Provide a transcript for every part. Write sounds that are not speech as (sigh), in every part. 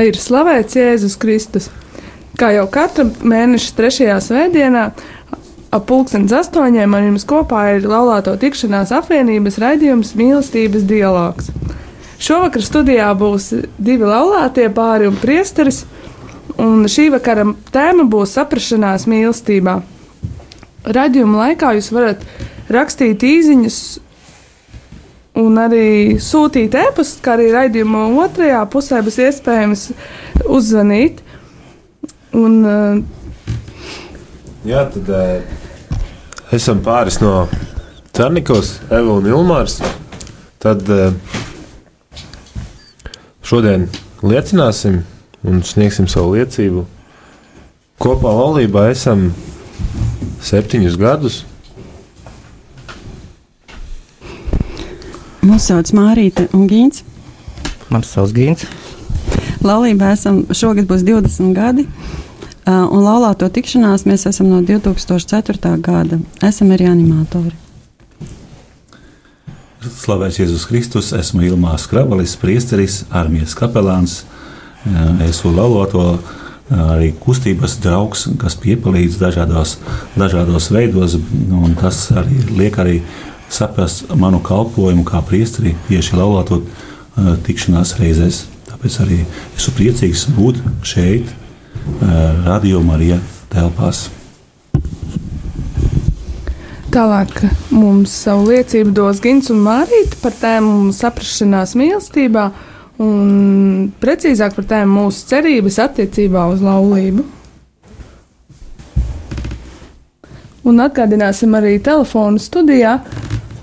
Lai ir slavēts Jēzus Kristus. Kā jau katra mēneša trešajā svētdienā, ap pulkstenes astoņiem ar jums kopā ir laulāto tikšanās apvienības raidījums Mīlestības dialogs. Šovakar studijā būs divi laulātie pāri un priesteris, un šī vakara tēma būs saprašanās mīlestībā. Radījuma laikā jūs varat rakstīt īsiņas un arī sūtīt e-pastu, kā arī raidījuma otrajā pusē būs iespējams uzzvanīt. Un, Jā, tad uh, esam pāris no Cernikos, Eva un Ilmārs. Tad uh, šodien liecināsim un sniegsim savu liecību. Kopā laulībā esam septiņus gadus. Mūsu sauc Mārīte un Gīns. Mans sauc Gīns. Laulībā esam šogad būs 20 gadi. Un laulāto tikšanās mēs esam no 2004. gada. Esam arī animatori. Slavēts Jēzus Kristus, esmu Ilmārs Kravalis, priesteris, armijas kapelāns, esmu lauloto arī kustības draugs, kas piepalīdz dažādos, dažādos veidos, un tas arī liek arī saprast manu kalpošanu kā priesteri tieši laulāto uh, tikšanās reizēs. Tāpēc arī esmu priecīgs būt šeit, uh, Radio Marija telpās. Tālāk mums savu liecību dos Gins un Mārīte par tēmu saprašanās mīlestībā, un precīzāk par tēmu mūsu cerības attiecībā uz laulību. Un atgādināsim arī telefonu studijā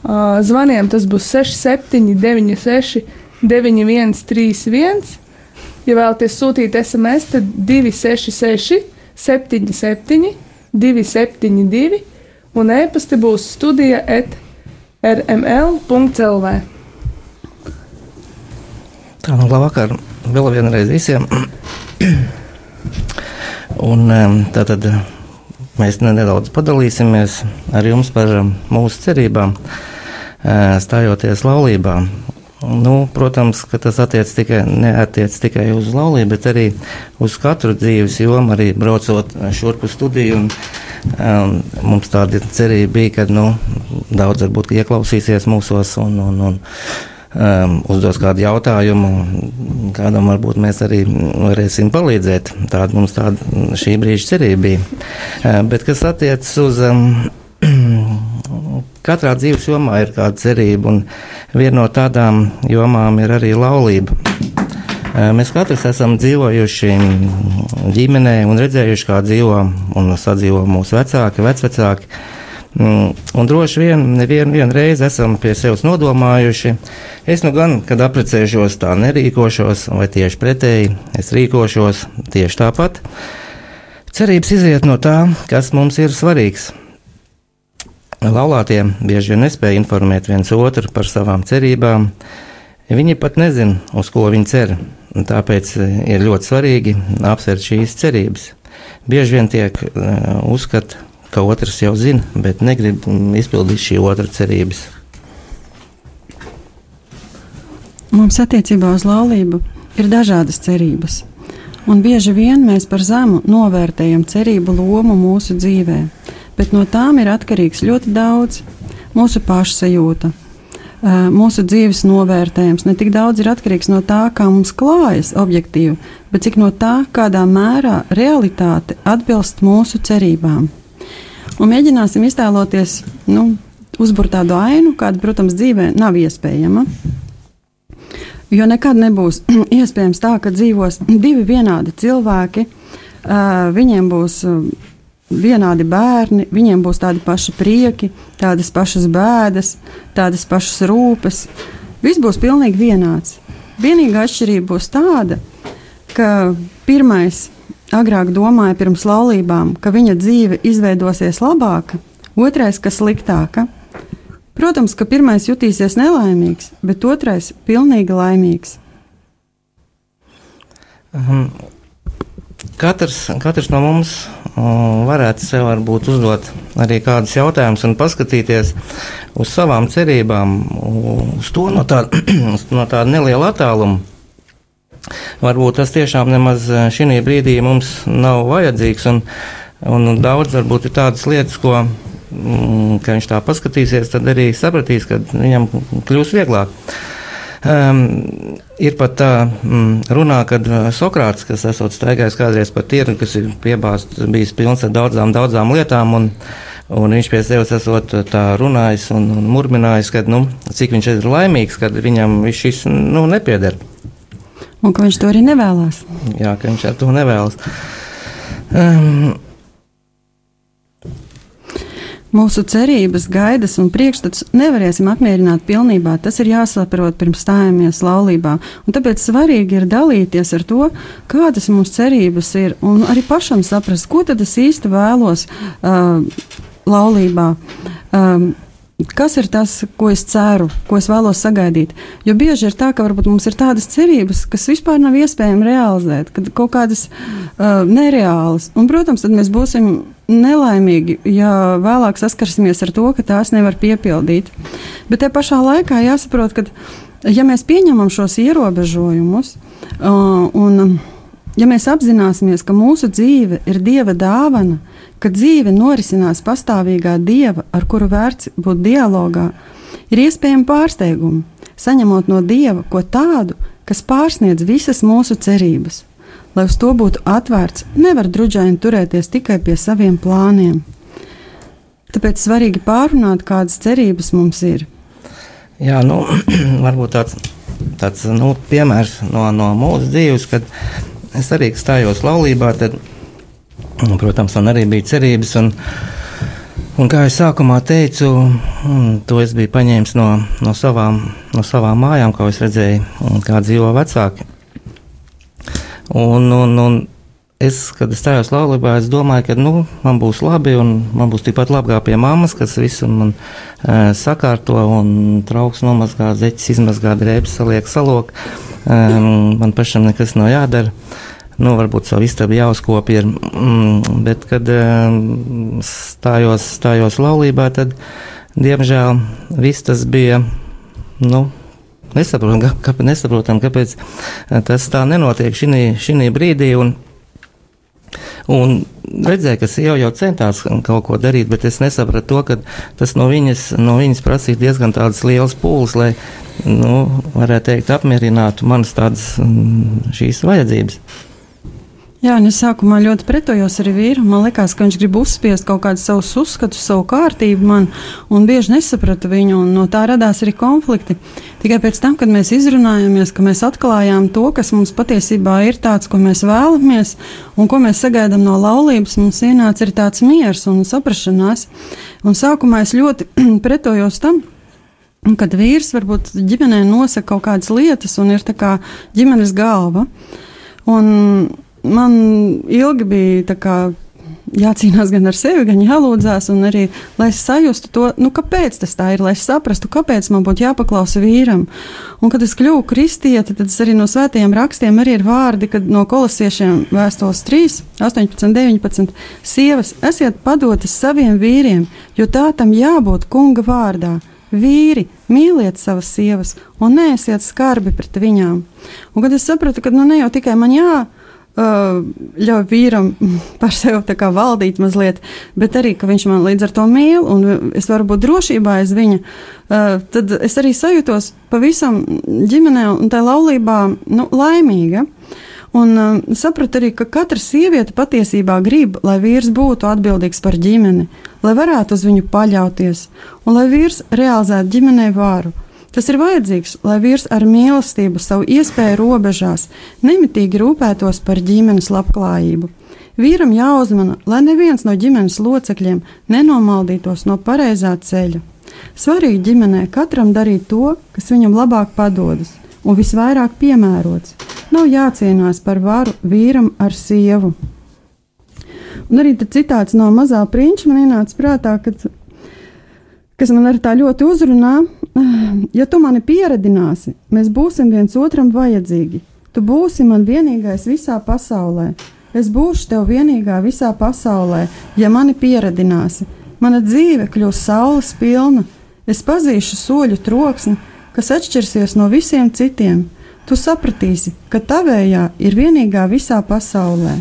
Uh, zvaniem tas būs 6796, 9131. Ja vēlaties sūtīt SMS, tad 266, 77, 272, un e-pasta būs studija at rml.clv. Tā nu labvakar vēl vienreiz visiem. un tātad mēs nedaudz padalīsimies ar jums par mūsu cerībām stājoties laulībā. Nu, protams, ka tas attiec tikai, neatiec tikai uz laulību, bet arī uz katru dzīves jomu, arī braucot šurp uz studiju. Un, um, mums tāda cerība bija, ka nu, daudz varbūt ieklausīsies mūsos un, un, un um, uzdos kādu jautājumu, kādam varbūt mēs arī varēsim palīdzēt. Tāda mums tāda šī brīža cerība bija. Uh, bet kas attiecas uz. Um, (clears throat) Katrā dzīves jomā ir kāda cerība, un viena no tādām jomām ir arī laulība. Mēs katrs esam dzīvojuši ģimenē un redzējuši, kā dzīvo un sadzīvo mūsu vecāki, vecvecāki. Mm, un droši vien nevienu vien reizi esam pie sevis nodomājuši, es nu gan, kad apprecēšos, tā nerīkošos, vai tieši pretēji, es rīkošos tieši tāpat. Cerības iziet no tā, kas mums ir svarīgs. Laulātie bieži vien nespēja informēt viens otru par savām cerībām. Viņi pat nezina, uz ko viņi cer. Tāpēc e, ir ļoti svarīgi apsvērt šīs cerības. Bieži vien tiek uh, uzskata, ka otrs jau zina, bet negrib izpildīt šī otra cerības. Mums attiecībā uz laulību ir dažādas cerības, un bieži vien mēs par zemu novērtējam cerību lomu mūsu dzīvēm bet no tām ir atkarīgs ļoti daudz. Mūsu pašsajūta, mūsu dzīves novērtējums ne tik daudz ir atkarīgs no tā, kā mums klājas objektīvi, bet cik no tā, kādā mērā realitāte atbilst mūsu cerībām. Un mēģināsim iztēloties, nu, uzbūvēt tādu ainu, kāda, protams, dzīvē nav iespējama. Jo nekad nebūs (clears throat) iespējams tā, ka dzīvos divi vienādi cilvēki, viņiem būs. Vienādi bērni, viņiem būs tādi paši prieki, tādas pašas bēdas, tādas pašas rūpes. Viss būs pilnīgi vienāds. Vienīgā atšķirība būs tāda, ka pirmais agrāk domāja pirms laulībām, ka viņa dzīve izveidosies labāka, otrais, ka sliktāka. Protams, ka pirmais jutīsies nelaimīgs, bet otrais - pilnīgi laimīgs. Um, katrs, katrs no mums um, varētu sev varbūt uzdot arī kādus jautājumus un paskatīties uz savām cerībām, uz to no tāda, (clears throat) no tāda neliela attāluma. Varbūt tas tiešām nemaz uh, šī brīdī mums nav vajadzīgs, un, un daudz varbūt ir tādas lietas, ko Mm, ka viņš tā paskatīsies, tad arī sapratīs, ka viņam kļūs vieglāk. Um, ir pat tā mm, runā, kad uh, Sokrāts, kas esot staigājis kādreiz pa tirgu, kas ir piebāzts, bijis pilns ar daudzām, daudzām lietām, un, un viņš pie sevis esot tā runājis un, un murminājis, ka, nu, cik viņš ir laimīgs, kad viņam šis, nu, nepieder. Un ka viņš to arī nevēlas. Jā, ka viņš to nevēlas. Um, Mūsu cerības, gaidas un priekšstats nevarēsim apmierināt pilnībā. Tas ir jāsaprot pirms stājamies laulībā. Un tāpēc svarīgi ir dalīties ar to, kādas mūsu cerības ir, un arī pašam saprast, ko tad es īsti vēlos uh, laulībā. Um, Kas ir tas, ko es ceru, ko es vēlos sagaidīt? Jo bieži ir tā, ka varbūt mums ir tādas cerības, kas vispār nav iespējams realizēt, kad kaut kādas uh, nereālas. Un, protams, tad mēs būsim nelaimīgi, ja vēlāk saskarsimies ar to, ka tās nevar piepildīt. Bet te pašā laikā jāsaprot, ka, ja mēs pieņemam šos ierobežojumus, uh, un ja mēs apzināmies, ka mūsu dzīve ir dieva dāvana, ka dzīve norisinās pastāvīgā dieva, ar kuru vērts būt dialogā, ir iespējami pārsteigumi, saņemot no dieva ko tādu, kas pārsniedz visas mūsu cerības lai uz to būtu atvērts, nevar druģaini turēties tikai pie saviem plāniem. Tāpēc svarīgi pārunāt, kādas cerības mums ir. Jā, nu, (clears throat) varbūt tāds, tāds nu, piemērs no, no mūsu dzīves, kad es arī stājos laulībā, tad, nu, protams, man arī bija cerības. Un, un kā jau sākumā teicu, to es biju paņēmis no, no, savām, no savām mājām, kā es redzēju, kā dzīvo vecāki. Un, un, un es, kad es stājos laulībā, es domāju, ka nu, man būs labi, un man būs tikpat labi kā pie mammas, kas visu man e, sakārto, un trauks nomazgā, zeķis izmazgā, drēbes saliek salok. E, man pašam nekas nav jādara. Nu, varbūt savu istabu jāuzkopja, mm, bet, kad stājos, stājos laulībā, tad, diemžēl, viss tas bija, nu, Nesaprotam, kā, nesaprotam, kāpēc eh, tas tā nenotiek šī brīdī. Un, Un redzēju, ka sieva jau centās kaut ko darīt, bet es nesapratu to, ka tas no viņas, no viņas prasīja diezgan tādas lielas pūles, lai, nu, varētu teikt, apmierinātu manas tādas mm, šīs vajadzības. Jā, un es sākumā ļoti pretojos arī vīram. Man liekas, ka viņš grib uzspiest kaut kādus savus uzskatus, savu kārtību man, un bieži nesapratu viņu, un no tā radās arī konflikti. Tikai pēc tam, kad mēs izrunājāmies, ka mēs atklājām to, kas mums patiesībā ir tāds, ko mēs vēlamies, un ko mēs sagaidām no laulības, mums ienāca arī tāds miers un saprašanās. Un sākumā es ļoti (clears throat) pretojos tam. Kad vīrs varbūt ģimenē nosaka kaut kādas lietas un ir tā kā ģimenes galva. Un man ilgi bija jācīnās gan ar sevi, gan jālūdzās, un arī lai es sajustu to, nu, kāpēc tas tā ir, lai es saprastu, kāpēc man būtu jāpaklausa vīram. Un, kad es kļuvu kristieti, tad arī no svētajiem rakstiem arī ir vārdi, kad no kolosiešiem vēstules 3, 18, 19. Sievas, esiet padotas saviem vīriem, jo tā tam jābūt kunga vārdā. Vīri, mīliet savas sievas un neesiet skarbi pret viņām. Un, kad es sapratu, ka nu, ne jau tikai man jāsaka, ļauj vīram (laughs) par sevi valdīt mazliet, bet arī, ka viņš man līdz ar to mīl un es varu būt drošībā aiz viņa, tad es arī sajūtos pavisam ģimenē un tā laulībā nu, laimīga. Un uh, sapratu arī, ka katra sieviete patiesībā grib, lai vīrs būtu atbildīgs par ģimeni, lai varētu uz viņu paļauties un lai vīrs realizētu ģimenē vāru. Tas ir vajadzīgs, lai vīrs ar mīlestību savu iespēju robežās nemitīgi rūpētos par ģimenes labklājību. Vīram jāuzmana, lai neviens no ģimenes locekļiem nenomaldītos no pareizā ceļa. Svarīgi ģimenē katram darīt to, kas viņam labāk padodas un visvairāk piemērots. Nav jācīnās par varu vīram ar sievu. Un arī citāts no mazā prinča man ienāca prātā, kad kas man arī tā ļoti uzrunā. (sighs) Ja tu mani pieradināsi, mēs būsim viens otram vajadzīgi. Tu būsi man vienīgais visā pasaulē. Es būšu tev vienīgā visā pasaulē, ja mani pieradināsi. Mana dzīve kļūs saules pilna. Es pazīšu soļu troksni, kas atšķirsies no visiem citiem. Tu sapratīsi, ka tavējā ir vienīgā visā pasaulē.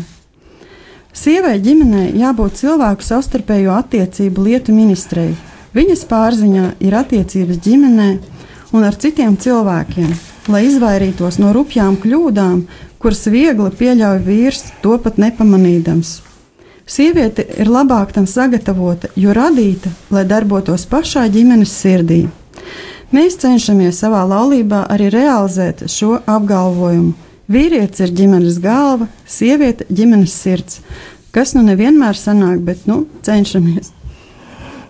Sievai ģimenei jābūt cilvēku savstarpējo attiecību lietu ministrei, Viņas pārziņā ir attiecības ģimenē un ar citiem cilvēkiem, lai izvairītos no rupjām kļūdām, kuras viegli pieļauj vīrs, to pat nepamanīdams. Sieviete ir labāk tam sagatavota, jo radīta, lai darbotos pašā ģimenes sirdī. Mēs cenšamies savā laulībā arī realizēt šo apgalvojumu. Vīrietis ir ģimenes galva, sieviete - ģimenes sirds. Kas nu nevienmēr sanāk, bet nu cenšamies.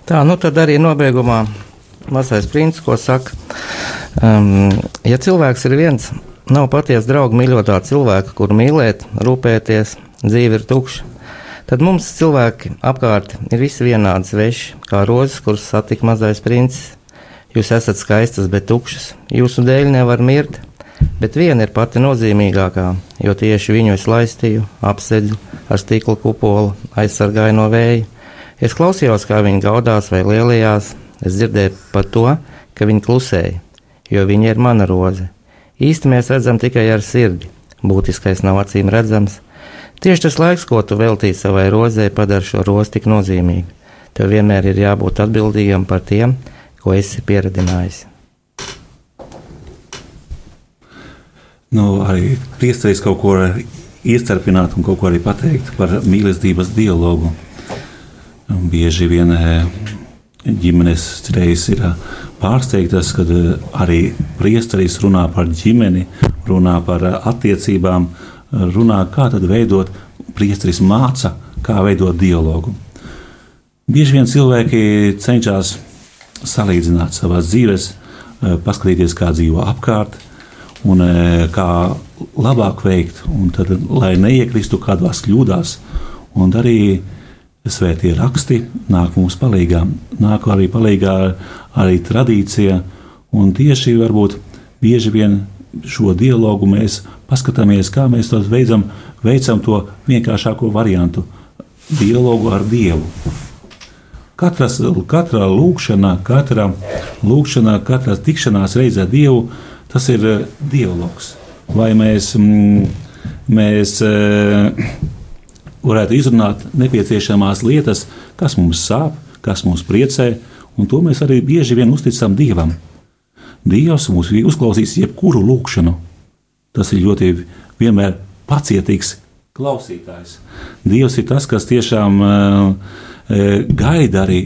Tā, nu tad arī nobeigumā mazais princis, ko saka, um, ja cilvēks ir viens, nav patiesa drauga mīļotā cilvēka, kur mīlēt, rūpēties, dzīve ir tukša. Tad mums cilvēki apkārt ir visi vienādi sveši, kā rozes, kuras satika mazais princis. Jūs esat skaistas, bet tukšas. Jūsu dēļ nevar mirt, bet viena ir pati nozīmīgākā, jo tieši viņu es laistīju, apsedzu ar stikla kupolu, aizsargāju no vēja Es klausījos, kā viņi gaudās vai lielījās. Es dzirdēju par to, ka viņi klusēja, jo viņi ir mana roze. Īsti mēs redzam tikai ar sirdi. Būtiskais nav acīm redzams. Tieši tas laiks, ko tu veltīji savai rozē, padara šo rozi tik nozīmīgu. Tev vienmēr ir jābūt atbildīgam par tiem, ko esi pieradinājis. Nu, arī priesteris kaut ko iestarpināt un kaut ko arī pateikt par mīlestības dialogu. Bieži vien eh, ģimenes reizes ir eh, pārsteigtas, kad eh, arī priesteris runā par ģimeni, runā par attiecībām, runā, kā tad veidot, priesteris māca, kā veidot dialogu. Bieži vien cilvēki cenšas salīdzināt savas dzīves, paskatīties, kā dzīvo apkārt, un kā labāk veikt, un tad, lai neiekristu kādās kļūdās, un arī svētie raksti nāk mums palīdzīgā. Nāk arī palīdzīgā arī tradīcija, un tieši varbūt bieži vien šo dialogu mēs paskatāmies, kā mēs to veicam, veicam to vienkāršāko variantu - dialogu ar Dievu. Katras, katra lūkšana, katra lūkšana, katra tikšanās reizē ar Dievu, tas ir dialogs. Vai mēs, mm, mēs eh, varētu izrunāt nepieciešamās lietas, kas mums sāp, kas mums priecē, un to mēs arī bieži vien uzticam Dievam. Dievs mums uzklausīs jebkuru lūgšanu. Tas ir ļoti vienmēr pacietīgs klausītājs. Dievs ir tas, kas tiešām uh, gaida arī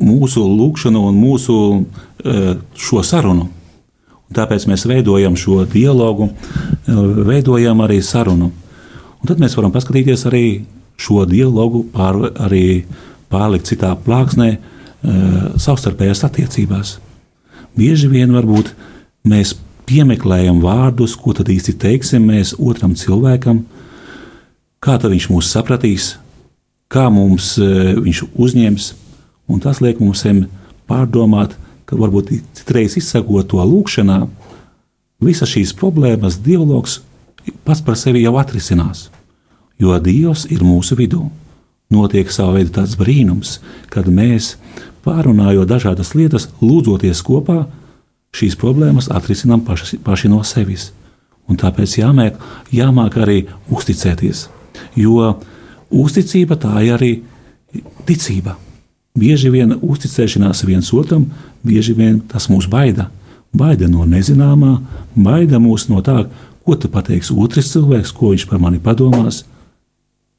mūsu lūgšanu un mūsu uh, šo sarunu. Un tāpēc mēs veidojam šo dialogu, veidojam arī sarunu. Un tad mēs varam paskatīties arī šo dialogu pār, arī pārlikt citā plāksnē, uh, savstarpējās attiecībās. Bieži vien varbūt mēs piemeklējam vārdus, ko tad īsti teiksim mēs otram cilvēkam, kā viņš mūs sapratīs, kā mums uh, viņš uzņems, un tas liek mums pārdomāt, ka varbūt citreiz izsakot to lūkšanā, visas šīs problēmas dialogs pats par sevi jau atrisinās jo Dievs ir mūsu vidū. Notiek savā veidā tāds brīnums, kad mēs, pārunājot dažādas lietas, lūdzoties kopā, šīs problēmas atrisinām paši, paši no sevis. Un tāpēc jāmēk, jāmāk arī uzticēties. Jo uzticība tā ir arī ticība. Bieži vien uzticēšanās viens otram, bieži vien tas mūs baida. Baida no nezināmā, baida mūs no tā, ko tu pateiksi otrs cilvēks, ko viņš par mani padomās.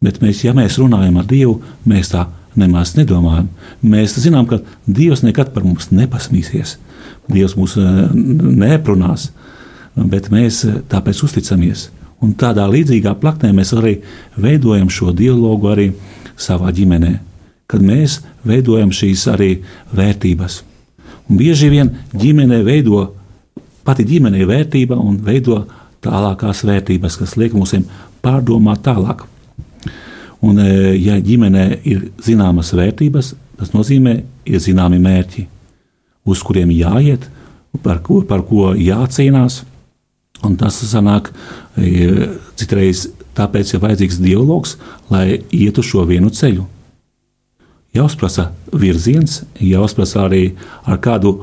Bet mēs, ja mēs runājam ar Dievu, mēs tā nemaz nedomājam. Mēs zinām, ka Dievs nekad par mums nepasmīsies. Dievs mūs eh, neprunās, bet mēs eh, tāpēc uzticamies. Un tādā līdzīgā plaknē mēs arī veidojam šo dialogu arī savā ģimenē, kad mēs veidojam šīs arī vērtības. Un bieži vien ģimene veido pati ģimene vērtība un veido tālākās vērtības, kas liek mums pārdomāt tālāk. Un, e, ja ģimenē ir zināmas vērtības, tas nozīmē, ir zināmi mērķi, uz kuriem jāiet, par ko, par ko jācīnās. Un tas sanāk, e, citreiz tāpēc ir vajadzīgs dialogs, lai ietu šo vienu ceļu. Jāuzprasa virziens, jāuzprasa arī ar kādu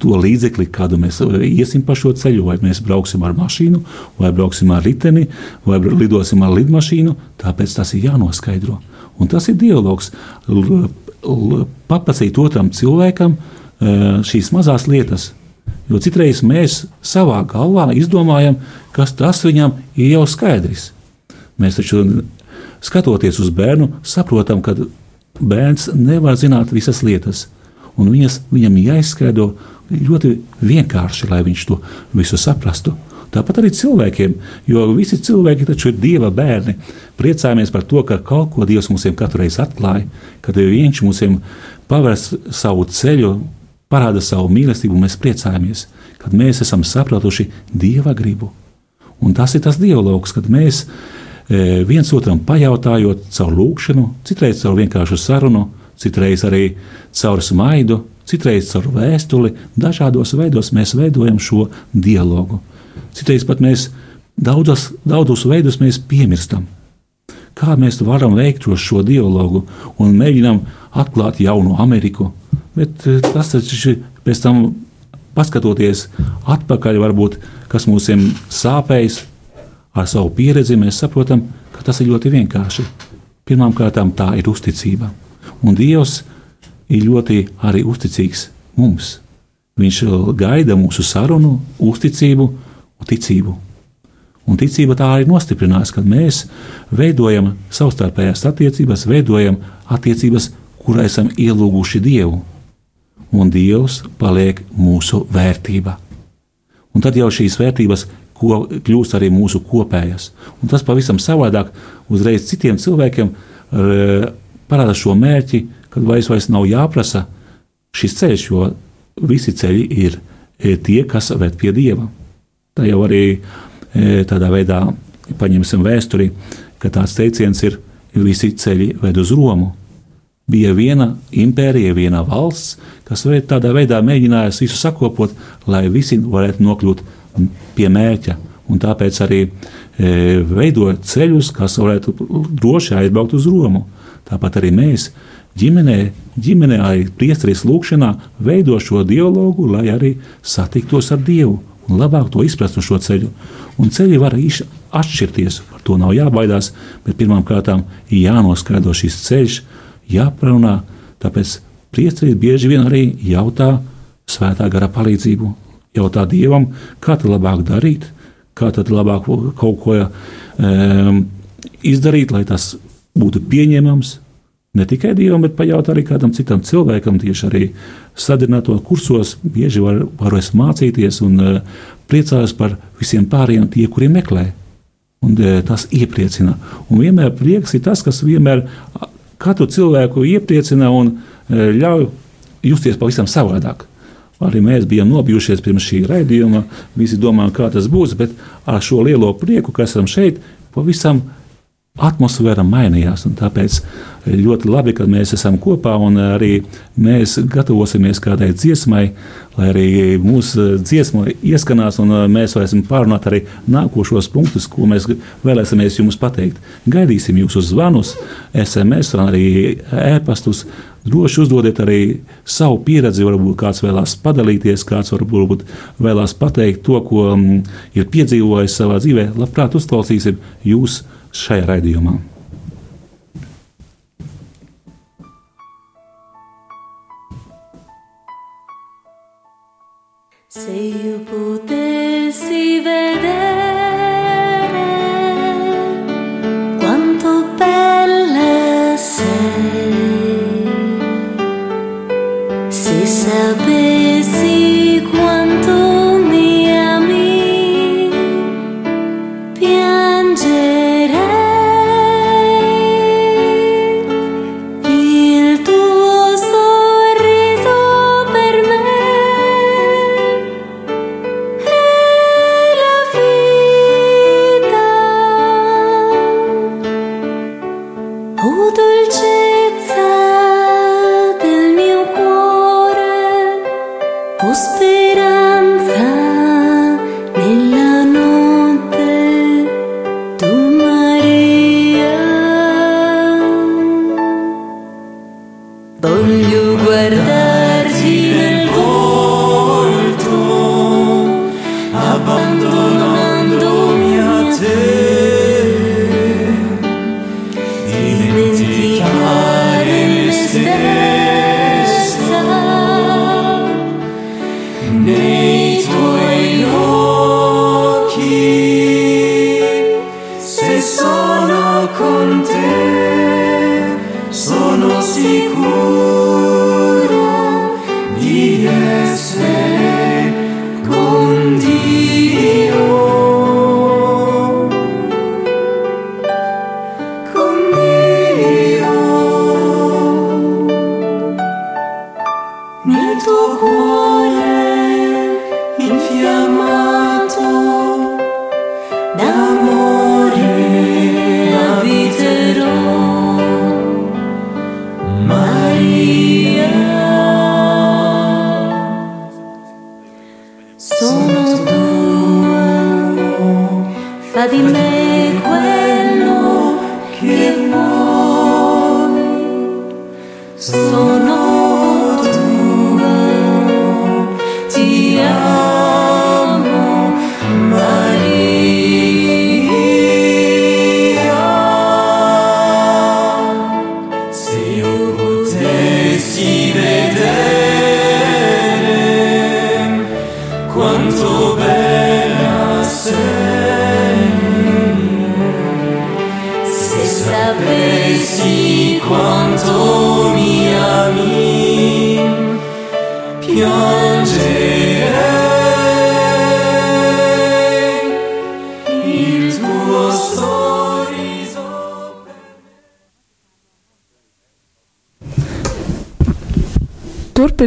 to līdzekli, kādu mēs iesim pa šo ceļu, vai mēs brauksim ar mašīnu, vai brauksim ar riteni, vai lidosim ar lidmašīnu. Tāpēc tas ir jānoskaidro. Un tas ir dialogs. Papasīt otram cilvēkam e, šīs mazās lietas. Jo citreiz mēs savā galvā izdomājam, kas tas viņam ir jau skaidrs. Mēs taču skatoties uz bērnu, saprotam, ka bērns nevar zināt visas lietas un viņas, viņam jāizskaidro ļoti vienkārši, lai viņš to visu saprastu. Tāpat arī cilvēkiem, jo visi cilvēki taču ir Dieva bērni. Priecājamies par to, ka kaut ko Dievs mums katru reizi atklāja, kad Viņš mums pavērs savu ceļu, parāda savu mīlestību, un mēs priecājamies, kad mēs esam sapratuši Dieva gribu. Un tas ir tas dialogs, kad mēs e, viens otram pajautājot caur lūkšanu, citreiz caur vienkāršu sarunu, citreiz arī caur smaidu, citreiz caur vēstuli, dažādos veidos mēs veidojam šo dialogu. Citreiz pat mēs daudzos, daudzos veidos piemirstam. Kā mēs varam veikt šo dialogu un mēģinām atklāt jaunu Ameriku, bet eh, tas taču pēc tam, paskatoties atpakaļ, varbūt kas mums ir sāpējis ar savu pieredzi, mēs saprotam, ka tas ir ļoti vienkārši. Pirmkārt, tā ir uzticība. Un Dievs ir ļoti arī uzticīgs mums. Viņš gaida mūsu sarunu, uzticību un ticību. Un ticība tā arī nostiprinās, kad mēs veidojam savstarpējās attiecības, veidojam attiecības, kurā esam ielūguši Dievu. Un Dievs paliek mūsu vērtība. Un tad jau šīs vērtības ko, kļūst arī mūsu kopējas. Un tas pavisam savādāk uzreiz citiem cilvēkiem parāda šo mērķi, kad vairs, vairs nav jāprasa šis ceļš, jo visi ceļi ir, ir tie, kas ved pie dieva. Tā jau arī e, tādā veidā paņemsim vēsturi, ka tāds teiciens ir, visi ceļi ved uz Romu. Bija viena impērija, viena valsts, kas tādā veidā mēģināja visu sakopot, lai visi varētu nokļūt pie mērķa. Un tāpēc arī e, veidot ceļus, kas varētu droši aizbraukt uz Romu. Tāpat arī mēs ģimenē, ģimenē arī priesteris lūkšanā veido šo dialogu, lai arī satiktos ar Dievu un labāk to izprastu šo ceļu. Un ceļi var atšķirties, par to nav jābaidās, bet ir jānoskaidro šis ceļš, jāparunā, tāpēc priesteris bieži vien arī jautā svētā gara palīdzību, jautā Dievam, kā tad labāk darīt, kā tad labāk kaut ko um, izdarīt, lai tas būtu pieņemams, ne tikai Dievam, bet pajautāt arī kādam citam cilvēkam, tieši arī sadarbināto kursos, bieži var, varos mācīties un uh, priecājos par visiem pārējiem, tie, kuri meklē. Un, uh, tas iepriecina. Un vienmēr prieks ir tas, kas vienmēr katru cilvēku iepriecina un uh, ļauj justies pavisam savādāk. Arī mēs bijām nobijušies pirms šī raidījuma. Visi domājam, kā tas būs, bet ar šo lielo prieku, ka esam šeit, pavisam atmosfēra mainījās. Tāpēc ļoti labi, ka mēs esam kopā un arī mēs gatavosimies kādai dziesmai, lai arī mūsu dziesma ieskanās un mēs varēsim pārunāt arī nākošos punktus, ko mēs vēlēsimies jums pateikt. Gaidīsim jūsu zvanus, SMS un arī ēpastus. Droši uzdodiet arī savu pieredzi, varbūt kāds vēlās padalīties, kāds varbūt vēlās pateikt to, ko mm, ir piedzīvojis savā dzīvē. Labprāt, uzklausīsim jūs! šajā raidījumā. Seju būtu.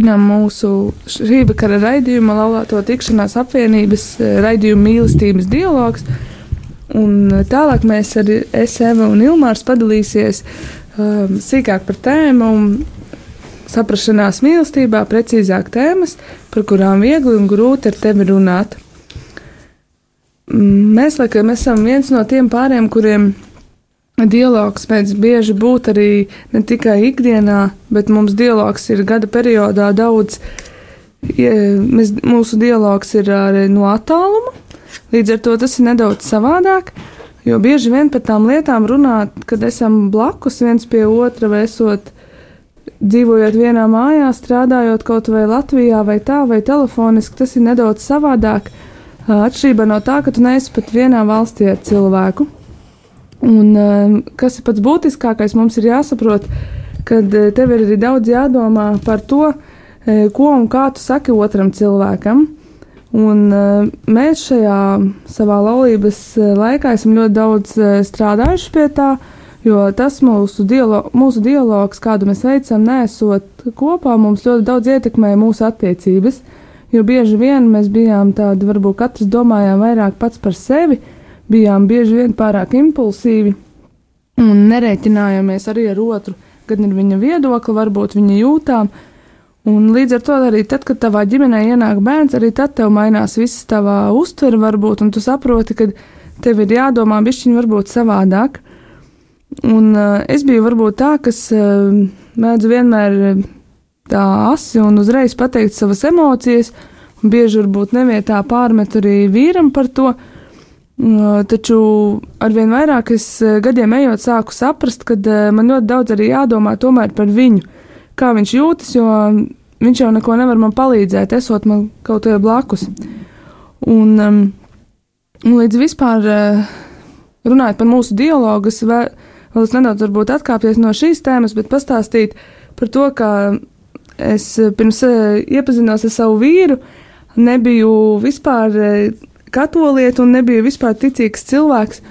Turpinām mūsu šī vakara raidījumu, laulāto tikšanās apvienības eh, raidījumu mīlestības dialogs. Un eh, tālāk mēs ar Eva un Ilmārs padalīsies um, sīkāk par tēmu, saprašanās mīlestībā, precīzāk tēmas, par kurām viegli un grūti ar tevi runāt. Mēs, laikam, esam viens no tiem pāriem, kuriem dialogs mēdz bieži būt arī ne tikai ikdienā, bet mums dialogs ir gada periodā daudz. ie- Mēs, mūsu dialogs ir arī no attāluma, līdz ar to tas ir nedaudz savādāk. Jo bieži vien par tām lietām runāt, kad esam blakus viens pie otra, vai esot dzīvojot vienā mājā, strādājot kaut vai Latvijā, vai tā, vai telefoniski, tas ir nedaudz savādāk. Atšķirībā no tā, ka tu neesi pat vienā valstī ar cilvēku. Un, um, kas ir pats būtiskākais, mums ir jāsaprot, ka tev ir arī daudz jādomā par to, eh, ko un kā tu saki otram cilvēkam. Un, uh, mēs šajā savā laulības eh, laikā esam ļoti daudz eh, strādājuši pie tā, jo tas mūsu, dialo mūsu dialogs, kādu mēs veicam, nesot kopā, mums ļoti daudz ietekmē mūsu attiecības. Jo bieži vien mēs bijām tādi, varbūt katrs domājām vairāk pats par sevi, bijām bieži vien pārāk impulsīvi un nerēķinājāmies arī ar otru, gan ar viņa viedokli, varbūt viņa jūtām. Un līdz ar to arī tad, kad tavā ģimenē ienāk bērns, arī tad tev mainās viss tavā uztvere, varbūt, un tu saproti, ka tev ir jādomā bišķiņi varbūt savādāk. Un uh, es biju varbūt tā, kas uh, mēdzu vienmēr uh, tā asi un uzreiz pateikt savas emocijas, un bieži varbūt nevietā pārmet arī vīram par to. Uh, Taču arvien vairāk es gadiem ejot, sāku saprast, ka man ļoti daudz arī jādomā par viņu, kā viņš jūtas, jo viņš jau neko nevar man palīdzēt, esot man kaut kā blakus. Un, um, līdz vispār runājot par mūsu dialogu, es vēl, vēl es nedaudz atkāpties no šīs tēmas, bet pastāstīt par to, ka es pirms iepazinos ar savu vīru, nebiju vispār uh, katolieta un nebiju vispār ticīgs cilvēks.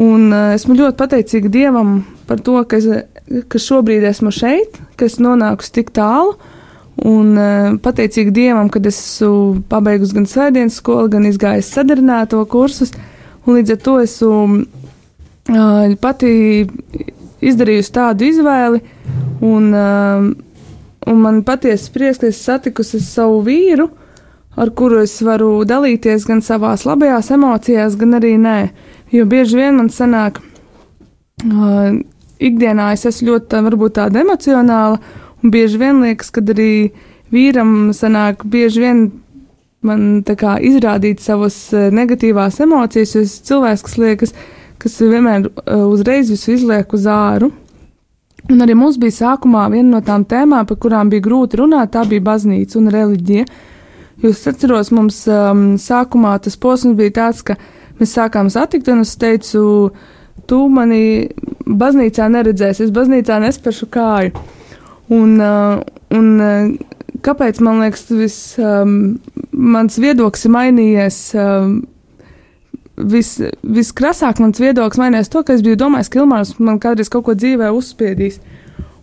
Un uh, esmu ļoti pateicīga Dievam par to, ka, es, ka šobrīd esmu šeit, ka es nonāku tik tālu. Un uh, pateicīga Dievam, ka esmu pabeigusi gan svētdienas skolu, gan izgājis sadarināto kursus. Un līdz ar to esmu uh, pati izdarījusi tādu izvēli. Un, uh, un man patiesi prieks, ka es satikusi savu vīru, ar kuru es varu dalīties gan savās labajās emocijās, gan arī nē. Jo bieži vien man sanāk, uh, ikdienā es esmu ļoti tā, varbūt tāda emocionāla, un bieži vien liekas, ka arī vīram sanāk bieži vien man tā kā izrādīt savas uh, negatīvās emocijas, jo es cilvēks, kas liekas, kas vienmēr uh, uzreiz visu izliek uz āru. Un arī mums bija sākumā viena no tām tēmām, par kurām bija grūti runāt, tā bija baznīca un reliģija. Jūs atceros, mums um, sākumā tas posms bija tāds, ka mēs sākām satikt, un es teicu, tu mani baznīcā neredzēsi, es baznīcā nesperšu kāju. Un, uh, un uh, kāpēc man liekas, vis, um, mans viedoklis ir mainījies? Um, vis, viskrasāk mans viedoklis mainījās to, ka es biju domājis, ka Ilmārs man kādreiz kaut ko dzīvē uzspiedīs.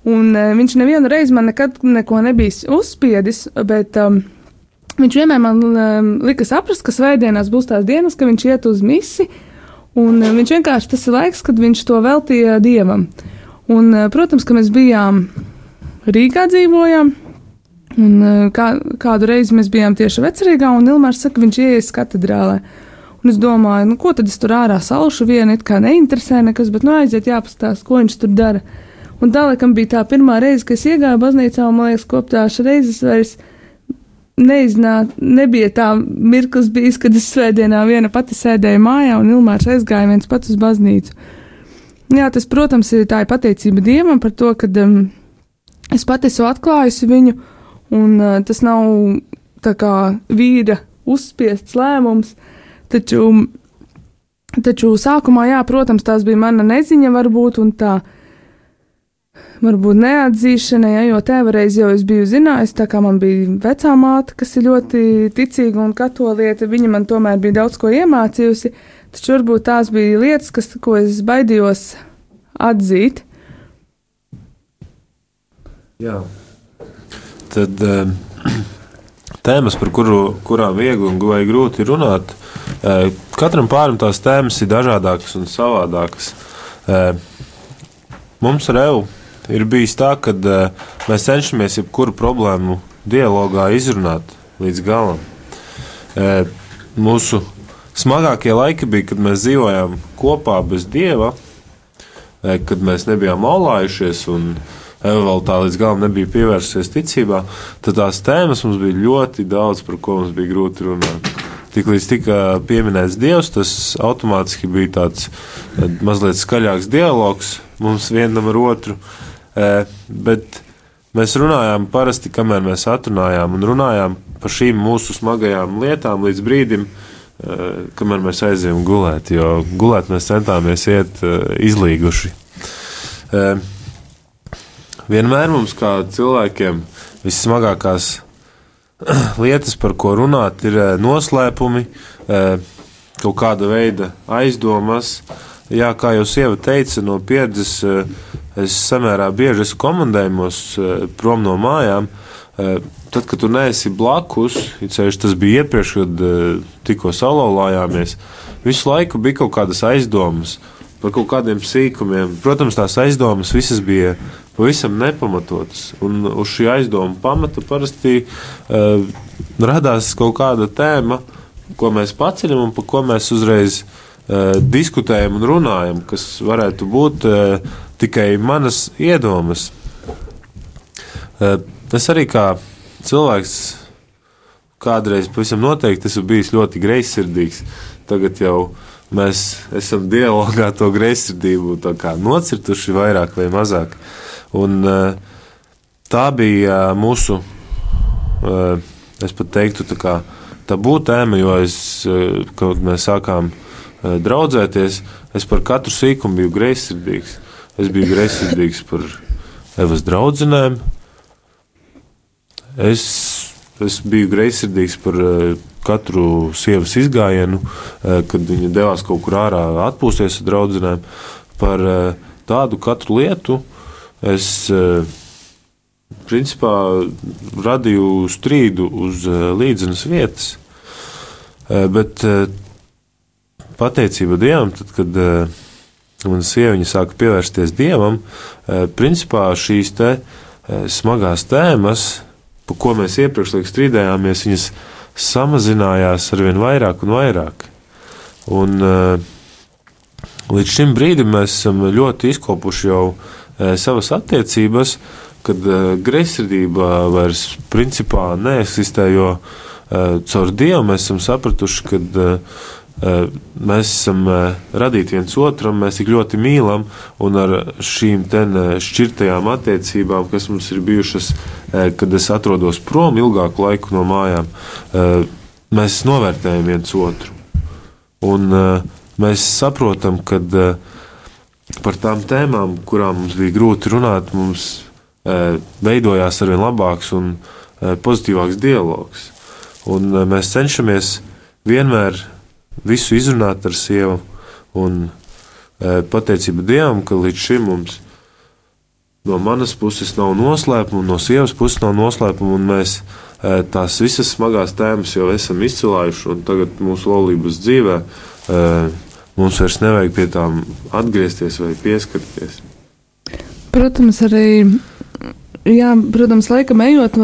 Un uh, viņš nevienu reizi man nekad neko nebija uzspiedis, bet um, viņš vienmēr man um, lika saprast, ka svētdienās būs tās dienas, ka viņš iet uz misi, un um, viņš vienkārši tas ir laiks, kad viņš to veltīja dievam. Un, uh, protams, ka mēs bijām Rīgā dzīvojām, un uh, kā, kādu reizi mēs bijām tieši vecerīgā, un Ilmārs saka, viņš ieies katedrālē. Un es domāju, nu, ko tad es tur ārā salšu vienu, it kā neinteresē nekas, bet nu aiziet jāpastāst, ko viņš tur dara. Un tā, laikam, bija tā pirmā reize, kad es iegāju baznīcā, un man liekas, koptāšu reizes vairs neiznāca, nebija tā mirklis bijis, kad es svētdienā viena pati sēdēju mājā, un Ilmārs aizgāja viens pats uz baznīcu. Jā, tas, protams, ir tā ir pateicība Dievam par to, ka um, es pati esmu atklājusi viņu, un uh, tas nav tā kā vīra uzspiests lēmums, taču, taču sākumā, jā, protams, tās bija mana neziņa varbūt, un tā varbūt neatzīšana, ja, jo tēvareiz jau es biju zinājis, tā kā man bija vecā māte, kas ir ļoti ticīga un katolieta, viņa man tomēr bija daudz ko iemācījusi, taču varbūt tās bija lietas, kas, ko es baidījos atzīt. Jā. Tad um, (clears throat) tēmas, par kuru, kurām viegli vai grūti runāt, uh, katram pārim tās tēmas ir dažādākas un savādākas. Uh, mums ar Evu ir bijis tā, ka uh, mēs cenšamies jebkuru problēmu dialogā izrunāt līdz galam. Uh, mūsu smagākie laiki bija, kad mēs dzīvojām kopā bez dieva, uh, kad mēs nebijām laulājušies un vēl tā līdz galam nebija pievērsusies ticībā, tad tās tēmas mums bija ļoti daudz, par ko mums bija grūti runāt. Tiklīdz tika pieminēts Dievs, tas automātiski bija tāds mazliet skaļāks dialogs mums vienam ar otru. Bet mēs runājām parasti, kamēr mēs atrunājām un runājām par šīm mūsu smagajām lietām līdz brīdim, kamēr mēs aizējām gulēt. Jo gulēt mēs centāmies iet izlīguši. Vienmēr mums, kā cilvēkiem, vissmagākās (clears throat) lietas, par ko runāt, ir noslēpumi, kaut kāda veida aizdomas. Jā, kā jau sieva teica, no pieredzes es samērā bieži esmu komandējumos prom no mājām. Tad, kad tu neesi blakus, ceļš tas bija iepriekš, kad tikko salauzājāmies, visu laiku bija kaut kādas aizdomas par kaut kādiem sīkumiem. Protams, tās aizdomas visas bija pavisam nepamatotas. Un uz šī aizdoma pamata parasti uh, radās kaut kāda tēma, ko mēs paceļam un par ko mēs uzreiz uh, diskutējam un runājam, kas varētu būt uh, tikai manas iedomas. Uh, es arī kā cilvēks kādreiz pavisam noteikti esmu bijis ļoti greizsirdīgs. Tagad jau mēs esam dialogā to greizsirdību nocirtuši vairāk vai mazāk. Uh, Un, eh, tā bija eh, mūsu, eh, es pat teiktu, tā kā tabū tēma, jo es, kad mēs sākām draudzēties, es par katru sīkumu biju greizsirdīgs. Es biju greizsirdīgs par Evas draudzenēm. Es, es biju greizsirdīgs par katru sievas izgājienu, kad viņa devās kaut kur ārā atpūsties ar draudzenēm. Par tādu katru lietu, es eh, principā radīju strīdu uz eh, līdzenas vietas. Eh, bet pateicība Dievam, tad, kad mana sieviņa sāka pievērsties Dievam, principā šīs te smagās tēmas, par ko mēs iepriekš strīdējāmies, viņas samazinājās ar vien vairāk un vairāk. Un, līdz šim brīdim mēs esam ļoti izkopuši jau uh, savas attiecības, kad greizsirdība vairs principā neeksistē, jo caur Dievu mēs esam sapratuši, ka mēs esam radīti viens otram, mēs tik ļoti mīlam, un ar šīm šķirtajām attiecībām, kas mums ir bijušas, kad es atrodos prom ilgāku laiku no mājām, mēs novērtējam viens otru. Un mēs saprotam, ka par tām tēmām, kurām mums bija grūti runāt, mums veidojās arvien labāks un pozitīvāks dialogs. Un, mēs cenšamies vienmēr visu izrunāt ar sievu, un e, pateicība Dievam, ka līdz šim mums no manas puses nav noslēpuma, no sievas puses nav noslēpuma, un mēs eh, tās visas smagās tēmas jau esam izcēlājuši, tagad mūsu laulības dzīvē eh, mums vairs nevajag pie tām atgriezties vai pieskarties. Protams, arī, jā, protams, laikam ejot,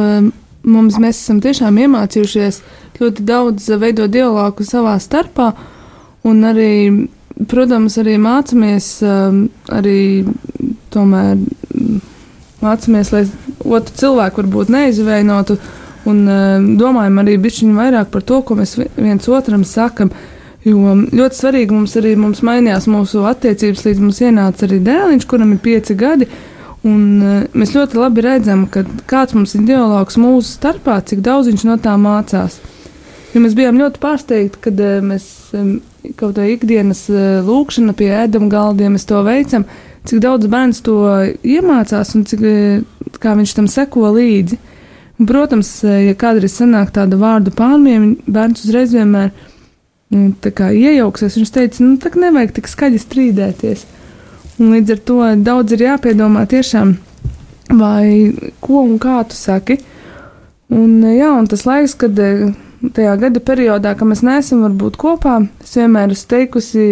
mums mēs esam tiešām iemācījušies ļoti daudz veidot dialogu savā starpā, un arī, protams, arī mācāmies arī tomēr mācāmies, lai otru cilvēku varbūt neizvainotu, un domājam arī bišķiņu vairāk par to, ko mēs viens otram sakam. Jo ļoti svarīgi mums arī mums mainījās mūsu attiecības, līdz mums ienāca arī dēliņš, kuram ir pieci gadi. Un, uh, mēs ļoti labi redzam, kāds mums ir dialogs mūsu starpā, cik daudz viņš no tā mācās. Jo mēs bijām ļoti pārsteigti, kad uh, mēs kaut kā ikdienas uh, lūkšana pie ēdama galdiem to veicam, cik daudz bērns to iemācās un cik uh, viņš tam seko līdzi. Un, protams, ja kādreiz sanāk tāda vārdu pārmaiņa, bērns uzreiz vienmēr ir nu, iejauksies. Viņš teica, nu, tā nevajag tik skaļi strīdēties. Līdz ar to daudz ir jāpiedomā tiešām, vai ko un kā tu saki. Un, jā, un tas laiks, kad eh, tajā gada periodā, kad mēs neesam varbūt kopā, es vienmēr esmu teikusi,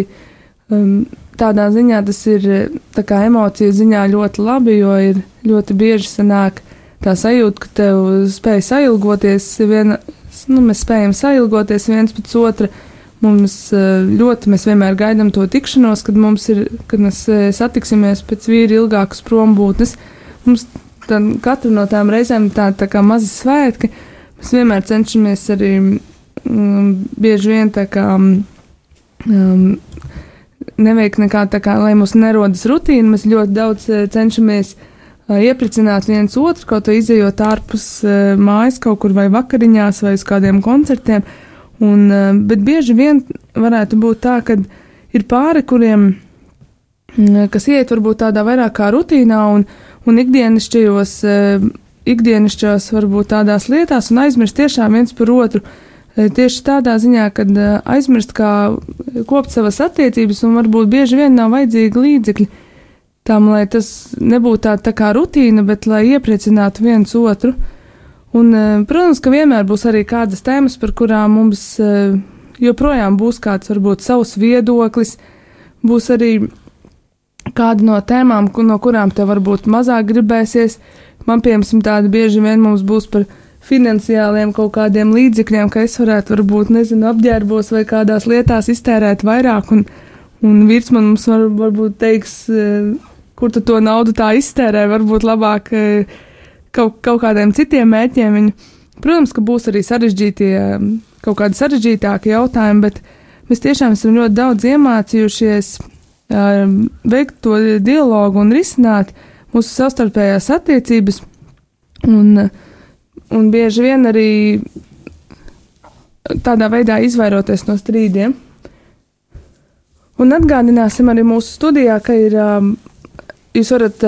um, tādā ziņā tas ir tā kā emociju ziņā ļoti labi, jo ir ļoti bieži sanāk tā sajūta, ka tev spēj sailgoties, viena, nu, mēs spējam sailgoties viens pēc otra Mums eh, ļoti, mēs vienmēr gaidām to tikšanos, kad, ir, kad mēs eh, satiksimies pēc vīra ilgākas prombūtnes. Mums katra no tām reizēm ir tāda tā kā maza svētki. Mēs vienmēr cenšamies arī um, bieži vien tā kā um, neveikt nekā tā kā, lai mums nerodas rutīna. Mēs ļoti daudz uh, cenšamies uh, iepriecināt viens otru, kaut vai izējot ārpus uh, mājas kaut kur vai vakariņās vai uz kādiem koncertiem. Uh, Un, eh, bet bieži vien varētu būt tā, ka ir pāri, kuriem, mm, kas iet varbūt tādā vairāk kā rutīnā un, un ikdienišķajos, eh, ikdienišķās varbūt tādās lietās un aizmirst tiešām viens par otru. Eh, tieši tādā ziņā, kad aizmirst, kā kopt savas attiecības, un varbūt bieži vien nav vajadzīgi līdzekļi tam, lai tas nebūtu tā, tā kā rutīna, bet lai iepriecinātu viens otru. Uh, Un, eh, protams, ka vienmēr būs arī kādas tēmas, par kurām mums eh, joprojām būs kāds varbūt savs viedoklis, būs arī kāda no tēmām, no kurām tev varbūt mazāk gribēsies. Man, piemēram, tāda bieži vien mums būs par finansiāliem kaut kādiem līdzekļiem, ka es varētu, varbūt, nezinu, apģērbos vai kādās lietās iztērēt vairāk, un, un vīrs man mums var, varbūt teiks, eh, kur tu to naudu tā iztērē, varbūt labāk kaut, kaut kādiem citiem mērķiem. Viņi, protams, ka būs arī sarežģītie, kaut kādi sarežģītāki jautājumi, bet mēs tiešām esam ļoti daudz iemācījušies veikt to dialogu un risināt mūsu savstarpējās attiecības. Un, un bieži vien arī tādā veidā izvairoties no strīdiem. Un atgādināsim arī mūsu studijā, ka ir, jūs varat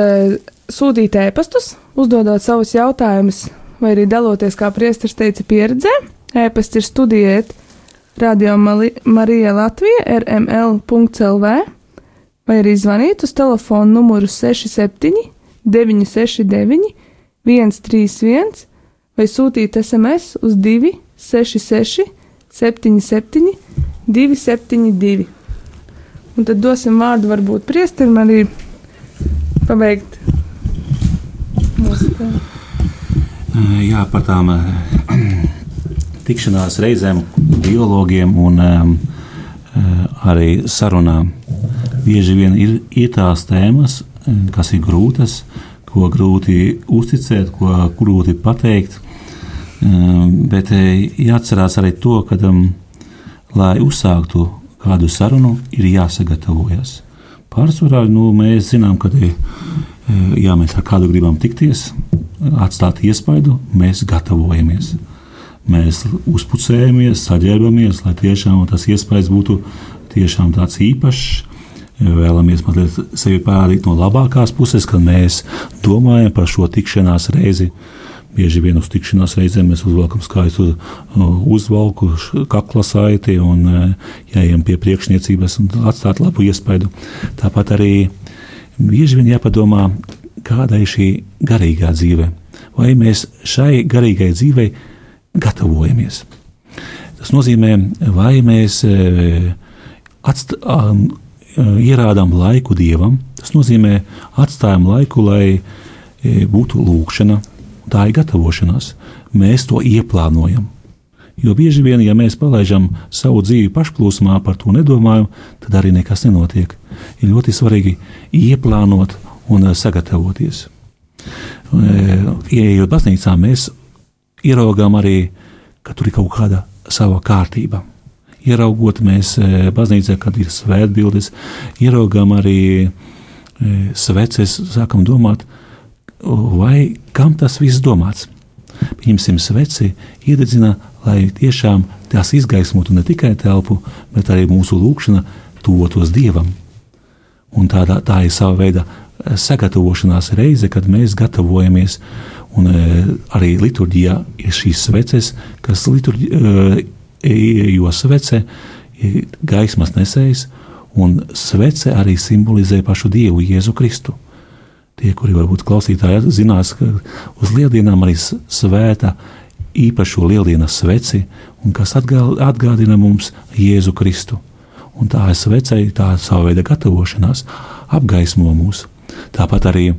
sūtīt ēpastus, uzdodot savus jautājumus, vai arī daloties, kā priesteris teica, pieredzē. Ēpasts ir studijiet Radio Marija Latvija rml.lv vai arī zvanīt uz telefonu numuru 67 969 131 vai sūtīt SMS uz 266 77 272. Un tad dosim vārdu varbūt priesterim arī pabeigt Jā, par tām (clears throat) tikšanās reizēm, dialogiem un um, arī sarunām. Bieži vien ir, ir tās tēmas, kas ir grūtas, ko grūti uzticēt, ko grūti pateikt. Um, bet jāatcerās arī to, ka, um, lai uzsāktu kādu sarunu, ir jāsagatavojas. Pārsvarā nu, mēs zinām, ka ja mēs ar kādu gribam tikties, atstāt iespaidu, mēs gatavojamies. Mēs uzpucējamies, saģērbamies, lai tiešām tas iespējas būtu tiešām tāds īpašs. Vēlamies mazliet sevi parādīt no labākās puses, kad mēs domājam par šo tikšanās reizi. Bieži vien uz tikšanās reizēm mēs uzvelkam skaistu uzvalku, kakla saiti un jāiem pie priekšniecības un atstāt labu iespaidu. Tāpat arī bieži vien jāpadomā, kāda ir šī garīgā dzīve. Vai mēs šai garīgai dzīvei gatavojamies. Tas nozīmē, vai mēs e, atst, a, ierādām laiku dievam, tas nozīmē, atstājam laiku, lai e, būtu lūkšana, tā ir gatavošanās. Mēs to ieplānojam. Jo bieži vien, ja mēs palaidām savu dzīvi pašplūsmā, par to nedomājam, tad arī nekas nenotiek. Ir ļoti svarīgi ieplānot un sagatavoties. Iejot baznīcā, mēs ieraugām arī, ka tur ir kaut kāda sava kārtība. Ieraugot mēs baznīcā, kad ir svētbildes, ieraugām arī sveces, sākam domāt, vai kam tas viss domāts. Pieņemsim sveci, iededzina, lai tiešām tās izgaismotu ne tikai telpu, bet arī mūsu lūkšana tuvotos Dievam. Un tā, tā ir sava veida sagatavošanās reize, kad mēs gatavojamies. Un e, arī liturģijā ir šīs sveces, kas liturģi, e, jo svece ir gaismas nesējs, un svece arī simbolizē pašu Dievu, Jēzu Kristu. Tie, kuri varbūt klausītāji zinās, ka uz lieldienām arī svēta īpašo lieldienas sveci, un kas atgādina mums Jēzu Kristu. Un tā ir svecei, tā ir sava veida gatavošanās, apgaismo mūs. Tāpat arī e,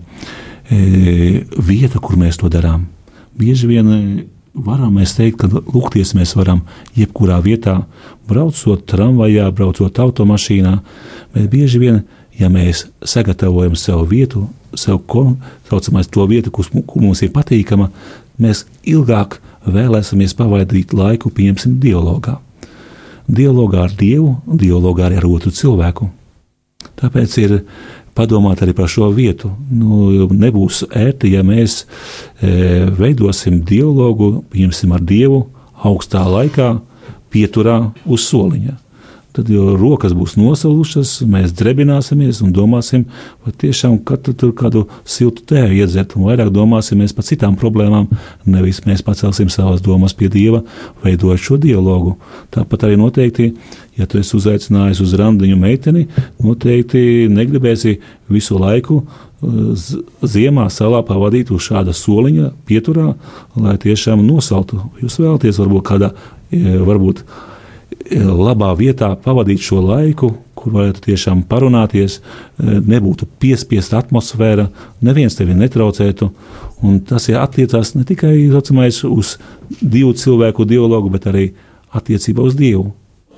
vieta, kur mēs to darām. Bieži vien e, varam mēs teikt, ka lūgties mēs varam jebkurā vietā, braucot tramvajā, braucot automašīnā, bet bieži vien, ja mēs sagatavojam sev vietu, sev saucamais to vietu, kur mums ir patīkama, mēs ilgāk vēlēsimies pavadīt laiku, pieņemsim, dialogā. Dialogā ar Dievu, dialogā arī ar otru cilvēku. Tāpēc ir padomāt arī par šo vietu. Nu, nebūs ērti, ja mēs e, veidosim dialogu, pieņemsim ar Dievu augstā laikā, pieturā uz soliņa tad jau rokas būs nosalušas, mēs drebināsimies un domāsim, vai tiešām katru tur kādu siltu tēju iedzert, un vairāk domāsimies par citām problēmām, nevis mēs pacelsim savas domas pie Dieva, veidojot šo dialogu. Tāpat arī noteikti, ja tu esi uzaicinājis uz randiņu meiteni, noteikti negribēsi visu laiku uh, ziemā salā pavadīt uz šāda soliņa, pieturā, lai tiešām nosaltu. Jūs vēlaties varbūt kādā, e, varbūt labā vietā pavadīt šo laiku, kur varētu tiešām parunāties, e, nebūtu piespiesta atmosfēra, neviens tevi netraucētu. Un tas ir attiecās ne tikai zacamais, uz divu cilvēku dialogu, bet arī attiecībā uz Dievu.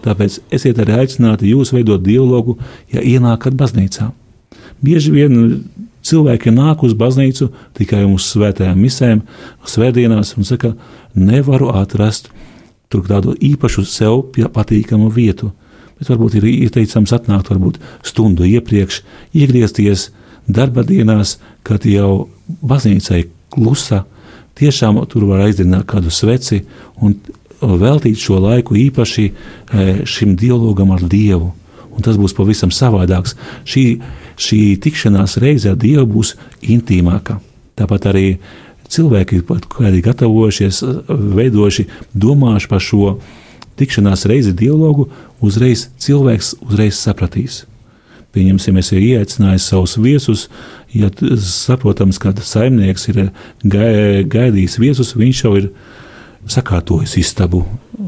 Tāpēc esiet arī aicināti jūs veidot dialogu, ja ienākat baznīcā. Bieži vien cilvēki nāk uz baznīcu tikai uz svētajām misēm, svētdienās un saka, nevaru atrast tur tādu īpašu sev patīkamu vietu. Bet varbūt ir ieteicams atnākt varbūt stundu iepriekš, iegriezties darba dienās, kad jau baznīcai klusa, tiešām tur var aizdzināt kādu sveci un veltīt šo laiku īpaši e, šim dialogam ar Dievu. Un tas būs pavisam savādāks. Šī, šī tikšanās reize ar Dievu būs intīmāka. Tāpat arī cilvēki, kādi gatavojušies, veidojuši, domājuši par šo tikšanās reizi dialogu, uzreiz cilvēks uzreiz sapratīs. Pieņemsim, es esmu ieaicinājis savus viesus, ja saprotams, ka saimnieks ir gaidījis viesus, viņš jau ir sakārtojis istabu,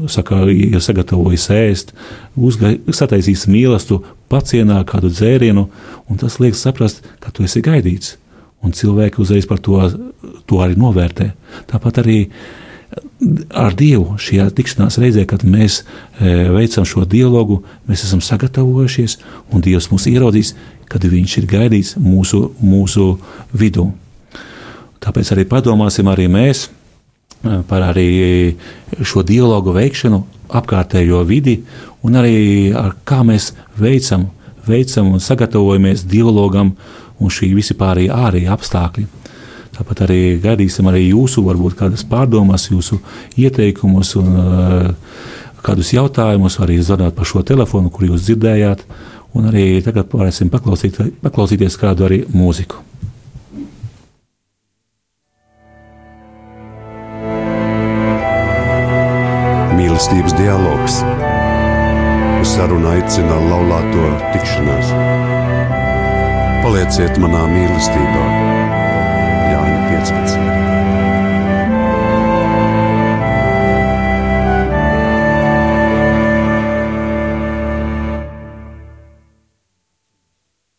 sakā, ja sagatavojis ēst, sataisījis mīlestību, pacienā kādu dzērienu, un tas liek saprast, ka tu esi gaidīts un cilvēki uzreiz par to, to arī novērtē. Tāpat arī ar Dievu šajā tikšanās reizē, kad mēs e, veicam šo dialogu, mēs esam sagatavojušies, un Dievs mūs ieraudzīs, kad Viņš ir gaidīts mūsu, mūsu vidū. Tāpēc arī padomāsim arī mēs e, par arī šo dialogu veikšanu, apkārtējo vidi, un arī ar kā mēs veicam, veicam un sagatavojamies dialogam un šī visi pārējie ārējie apstākļi. Tāpat arī gaidīsim arī jūsu, varbūt kādas pārdomas, jūsu ieteikumus un uh, kādus jautājumus, arī zvanāt pa šo telefonu, kur jūs dzirdējāt, un arī tagad varēsim paklausīt, paklausīties kādu arī mūziku. Mīlestības dialogs. Uz sarunu aicina laulāto tikšanās. Palieciet manā mīlestībā, Jāņa 15.